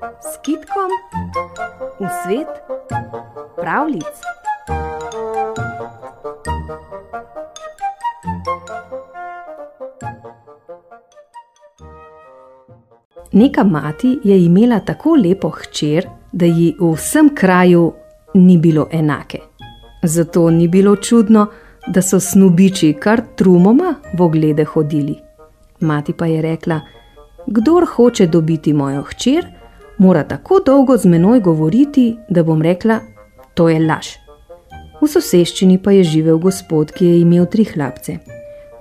s kitkom v svet pravlic. Neka mati je imela tako lepo hčer, da ji v vsem kraju ni bilo enake. Zato ni bilo čudno, da so snubiči kar trumoma v oglede hodili. Mati pa je rekla: Kdor hoče dobiti mojo hčer, mora tako dolgo z menoj govoriti, da bom rekla: To je laž. V soseščini pa je živel gospod, ki je imel tri hlapce.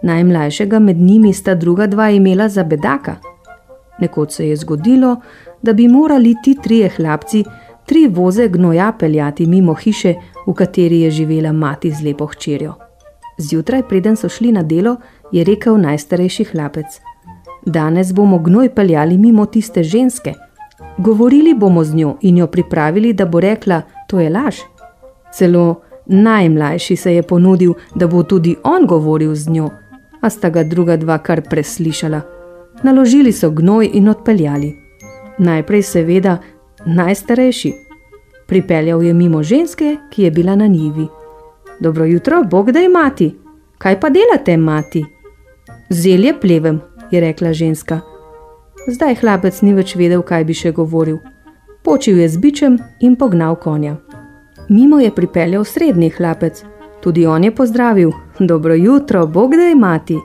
Najmlajšega med njimi sta druga dva imela za bedaka. Nekoč se je zgodilo, da bi morali ti trije hlapci tri voze gnoja peljati mimo hiše, v kateri je živela mati z lepo hčerjo. Zjutraj, preden so šli na delo, je rekel najstarejši hlapec: Danes bomo gnoj peljali mimo tiste ženske. Govorili bomo z njo in jo pripravili, da bo rekla: To je laž. Celo najmlajši se je ponudil, da bo tudi on govoril z njo, a sta ga druga dva kar preslišala. Naložili so gnoj in odpeljali. Najprej, seveda, najstarejši. Pripeljal je mimo ženske, ki je bila na njivi. Dobro jutro, Bog da je mati. Kaj pa delate, mati? Zelje plevem, je rekla ženska. Zdaj hlapec ni več vedel, kaj bi še govoril. Počil je z bičem in pognal konja. Mimo je pripeljal srednji hlapec. Tudi on je pozdravil: Dobro jutro, Bog da je mati.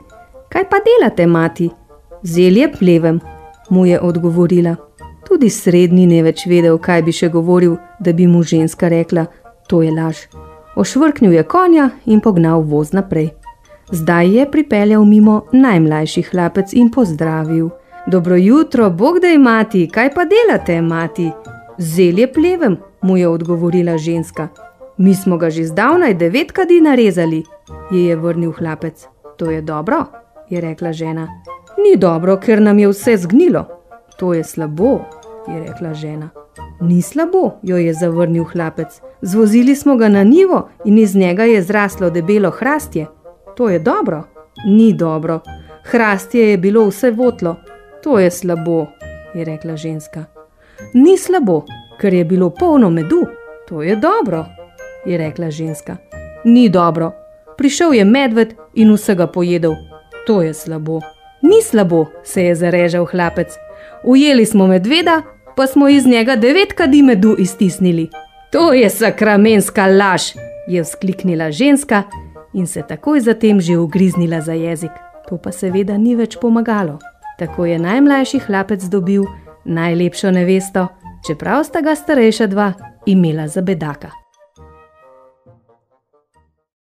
Kaj pa delate, mati? Zelje plevem, mu je odgovorila. Tudi srednji ne več vedel, kaj bi še govoril, da bi mu ženska rekla: To je laž. Ošvrknil je konja in pognal voz naprej. Zdaj je pripeljal mimo najmlajši hlapec in pozdravil: Dobro jutro, Bog da je mati, kaj pa delate, mati? Zelje plevem, mu je odgovorila ženska. Mi smo ga že zdavnaj devet kadi narezali, ji je vrnil hlapec. To je dobro, je rekla žena. Ni dobro, ker nam je vse zgnilo. To je slabo, je rekla žena. Ni slabo, jo je zavrnil hlapec. Zvozili smo ga na nivo in iz njega je zraslo debelo hrastje. To je dobro, ni dobro. Hrastje je bilo vse votlo. To je slabo, je rekla ženska. Ni slabo, ker je bilo polno medu. To je dobro, je rekla ženska. Ni dobro. Prišel je medved in vsega pojedel. To je slabo. Ni slabo, se je zarežal hlapec. Ujeli smo medveda, pa smo iz njega devet kadi medu iztisnili. To je sakramenska laž, je vzkliknila ženska in se takoj zatem že ugriznila za jezik. To pa seveda ni več pomagalo. Tako je najmlajši hlapec dobil najlepšo nevesto, čeprav sta ga starejša dva imela za bedaka.